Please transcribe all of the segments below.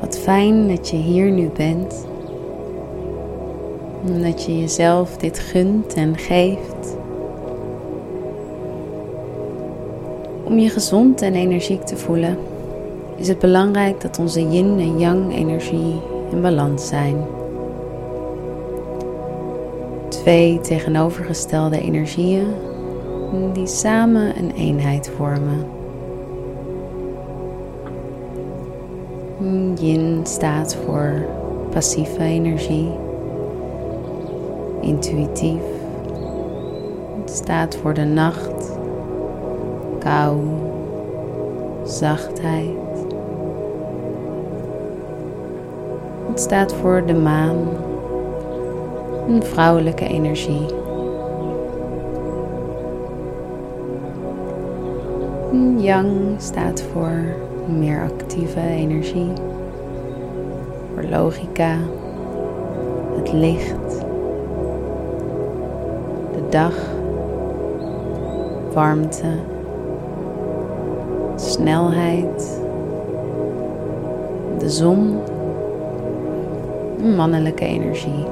Wat fijn dat je hier nu bent. Omdat je jezelf dit gunt en geeft. Om je gezond en energiek te voelen, is het belangrijk dat onze yin en yang energie in balans zijn. Twee tegenovergestelde energieën die samen een eenheid vormen. Yin staat voor passieve energie, intuïtief. Het staat voor de nacht, kou, zachtheid. Het staat voor de maan, een vrouwelijke energie. Yang staat voor meer actieve energie, logica, het licht, de dag, warmte, snelheid, de zon, mannelijke energie.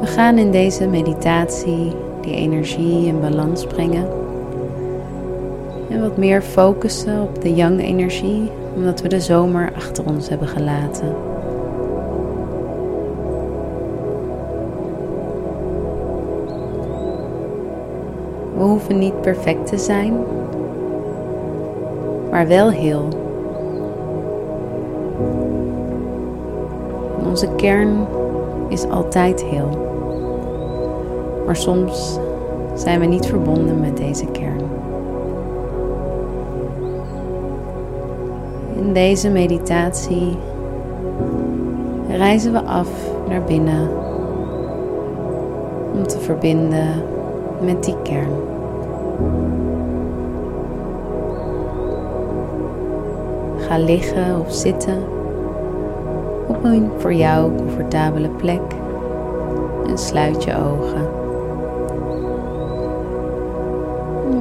We gaan in deze meditatie die energie in balans brengen. En wat meer focussen op de yang-energie, omdat we de zomer achter ons hebben gelaten. We hoeven niet perfect te zijn, maar wel heel. Onze kern is altijd heel. Maar soms zijn we niet verbonden met deze kern. In deze meditatie reizen we af naar binnen om te verbinden met die kern. Ga liggen of zitten op een voor jou comfortabele plek en sluit je ogen.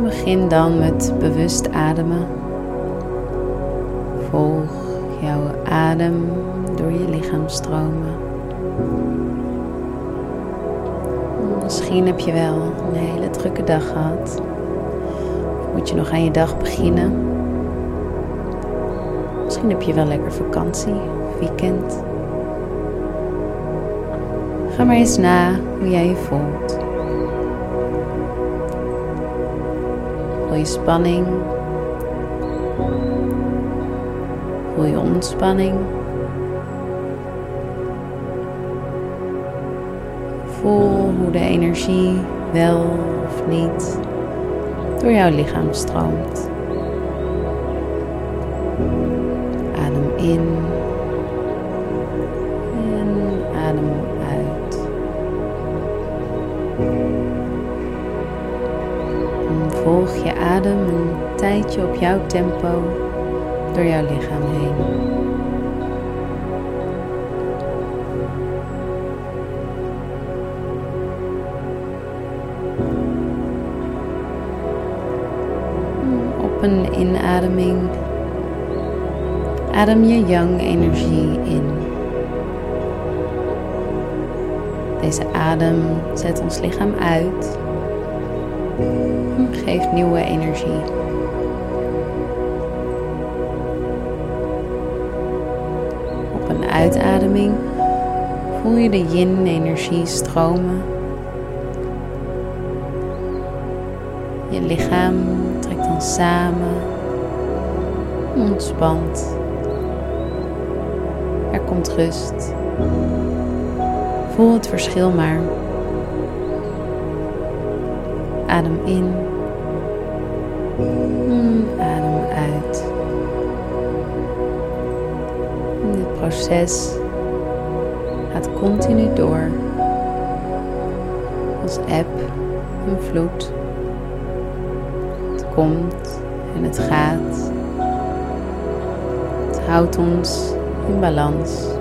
Begin dan met bewust ademen. Volg jouw adem door je lichaam stromen. Misschien heb je wel een hele drukke dag gehad. Of moet je nog aan je dag beginnen? Misschien heb je wel lekker vakantie, weekend. Ga maar eens na hoe jij je voelt. Voel je spanning? Voel je ontspanning? Voel hoe de energie wel of niet door jouw lichaam stroomt. Adem in en adem uit. Volg je adem een tijdje op jouw tempo door jouw lichaam heen. Op een inademing adem je yang-energie in. Deze adem zet ons lichaam uit geeft nieuwe energie. Uitademing voel je de yin-energie stromen Je lichaam trekt dan samen, ontspant. Er komt rust. Voel het verschil maar. Adem in. Adem uit. Proces gaat continu door. Als eb en vloed. Het komt en het gaat. Het houdt ons in balans.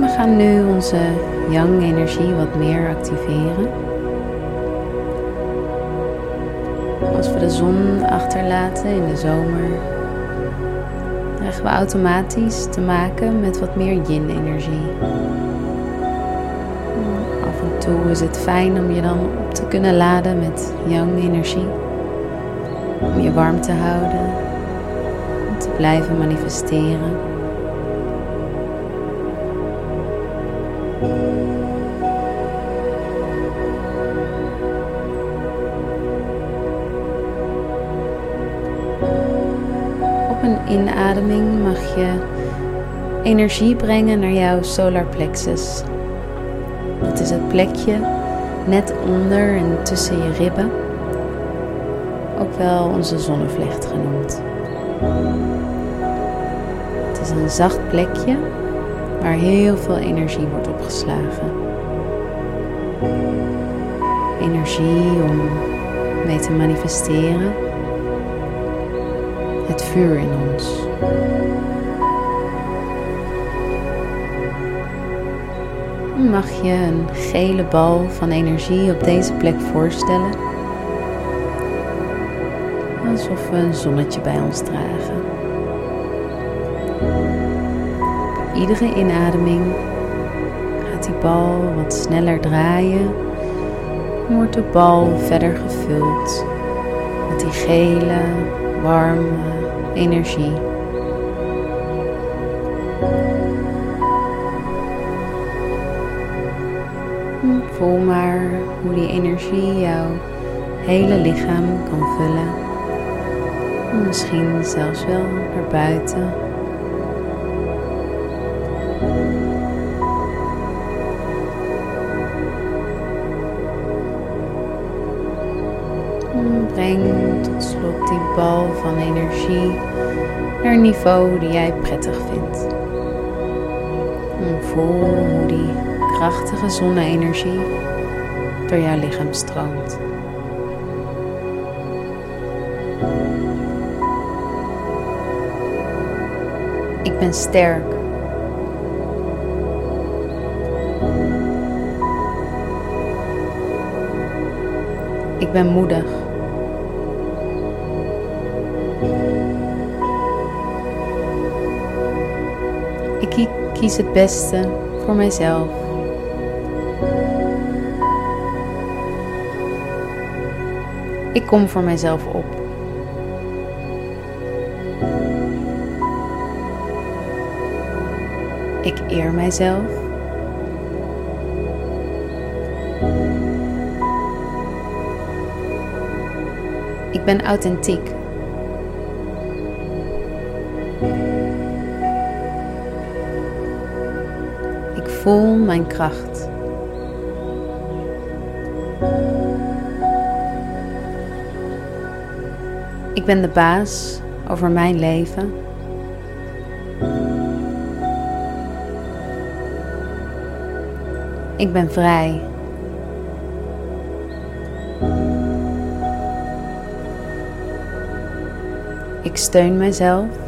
We gaan nu onze yang energie wat meer activeren. Als we de zon achterlaten in de zomer, krijgen we automatisch te maken met wat meer yin energie. Af en toe is het fijn om je dan op te kunnen laden met yang energie. Om je warm te houden, om te blijven manifesteren. Op een inademing mag je energie brengen naar jouw solar plexus. Dat is het plekje net onder en tussen je ribben, ook wel onze zonnevlecht genoemd. Het is een zacht plekje waar heel veel energie wordt opgeslagen. Energie om mee te manifesteren. Het vuur in ons. Mag je een gele bal van energie op deze plek voorstellen? Alsof we een zonnetje bij ons dragen. Iedere inademing gaat die bal wat sneller draaien en wordt de bal verder gevuld met die gele, warme energie. Voel maar hoe die energie jouw hele lichaam kan vullen. Misschien zelfs wel naar buiten. Breng tot slot die bal van energie naar een niveau die jij prettig vindt. Voel hoe die krachtige zonne-energie door jouw lichaam stroomt. Ik ben sterk. Ik ben moedig. Kies het beste voor mijzelf. Ik kom voor mijzelf op. Ik eer mijzelf. Ik ben authentiek. Voel mijn kracht. Ik ben de baas over mijn leven. Ik ben vrij. Ik steun mezelf.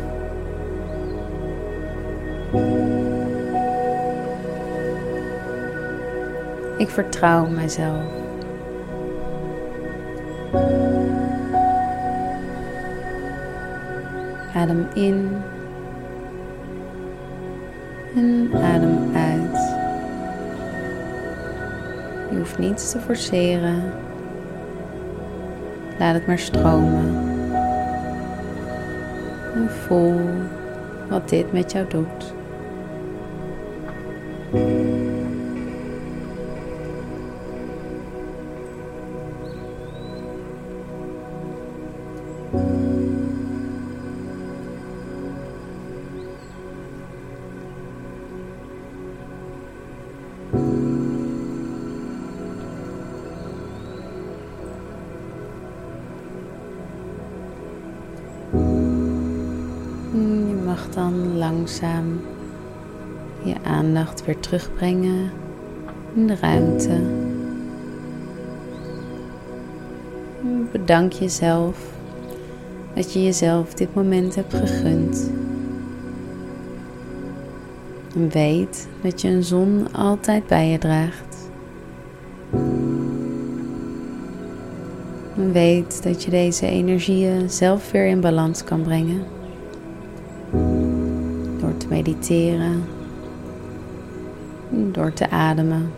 Ik vertrouw mezelf. Adem in en adem uit. Je hoeft niets te forceren. Laat het maar stromen. En voel wat dit met jou doet. Dan langzaam je aandacht weer terugbrengen in de ruimte. Bedank jezelf dat je jezelf dit moment hebt gegund. En weet dat je een zon altijd bij je draagt. En weet dat je deze energieën zelf weer in balans kan brengen. Mediteren. Door te ademen.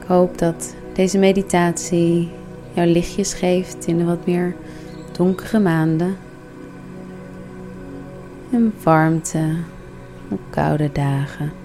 Ik hoop dat deze meditatie jou lichtjes geeft in de wat meer donkere maanden. En warmte op koude dagen.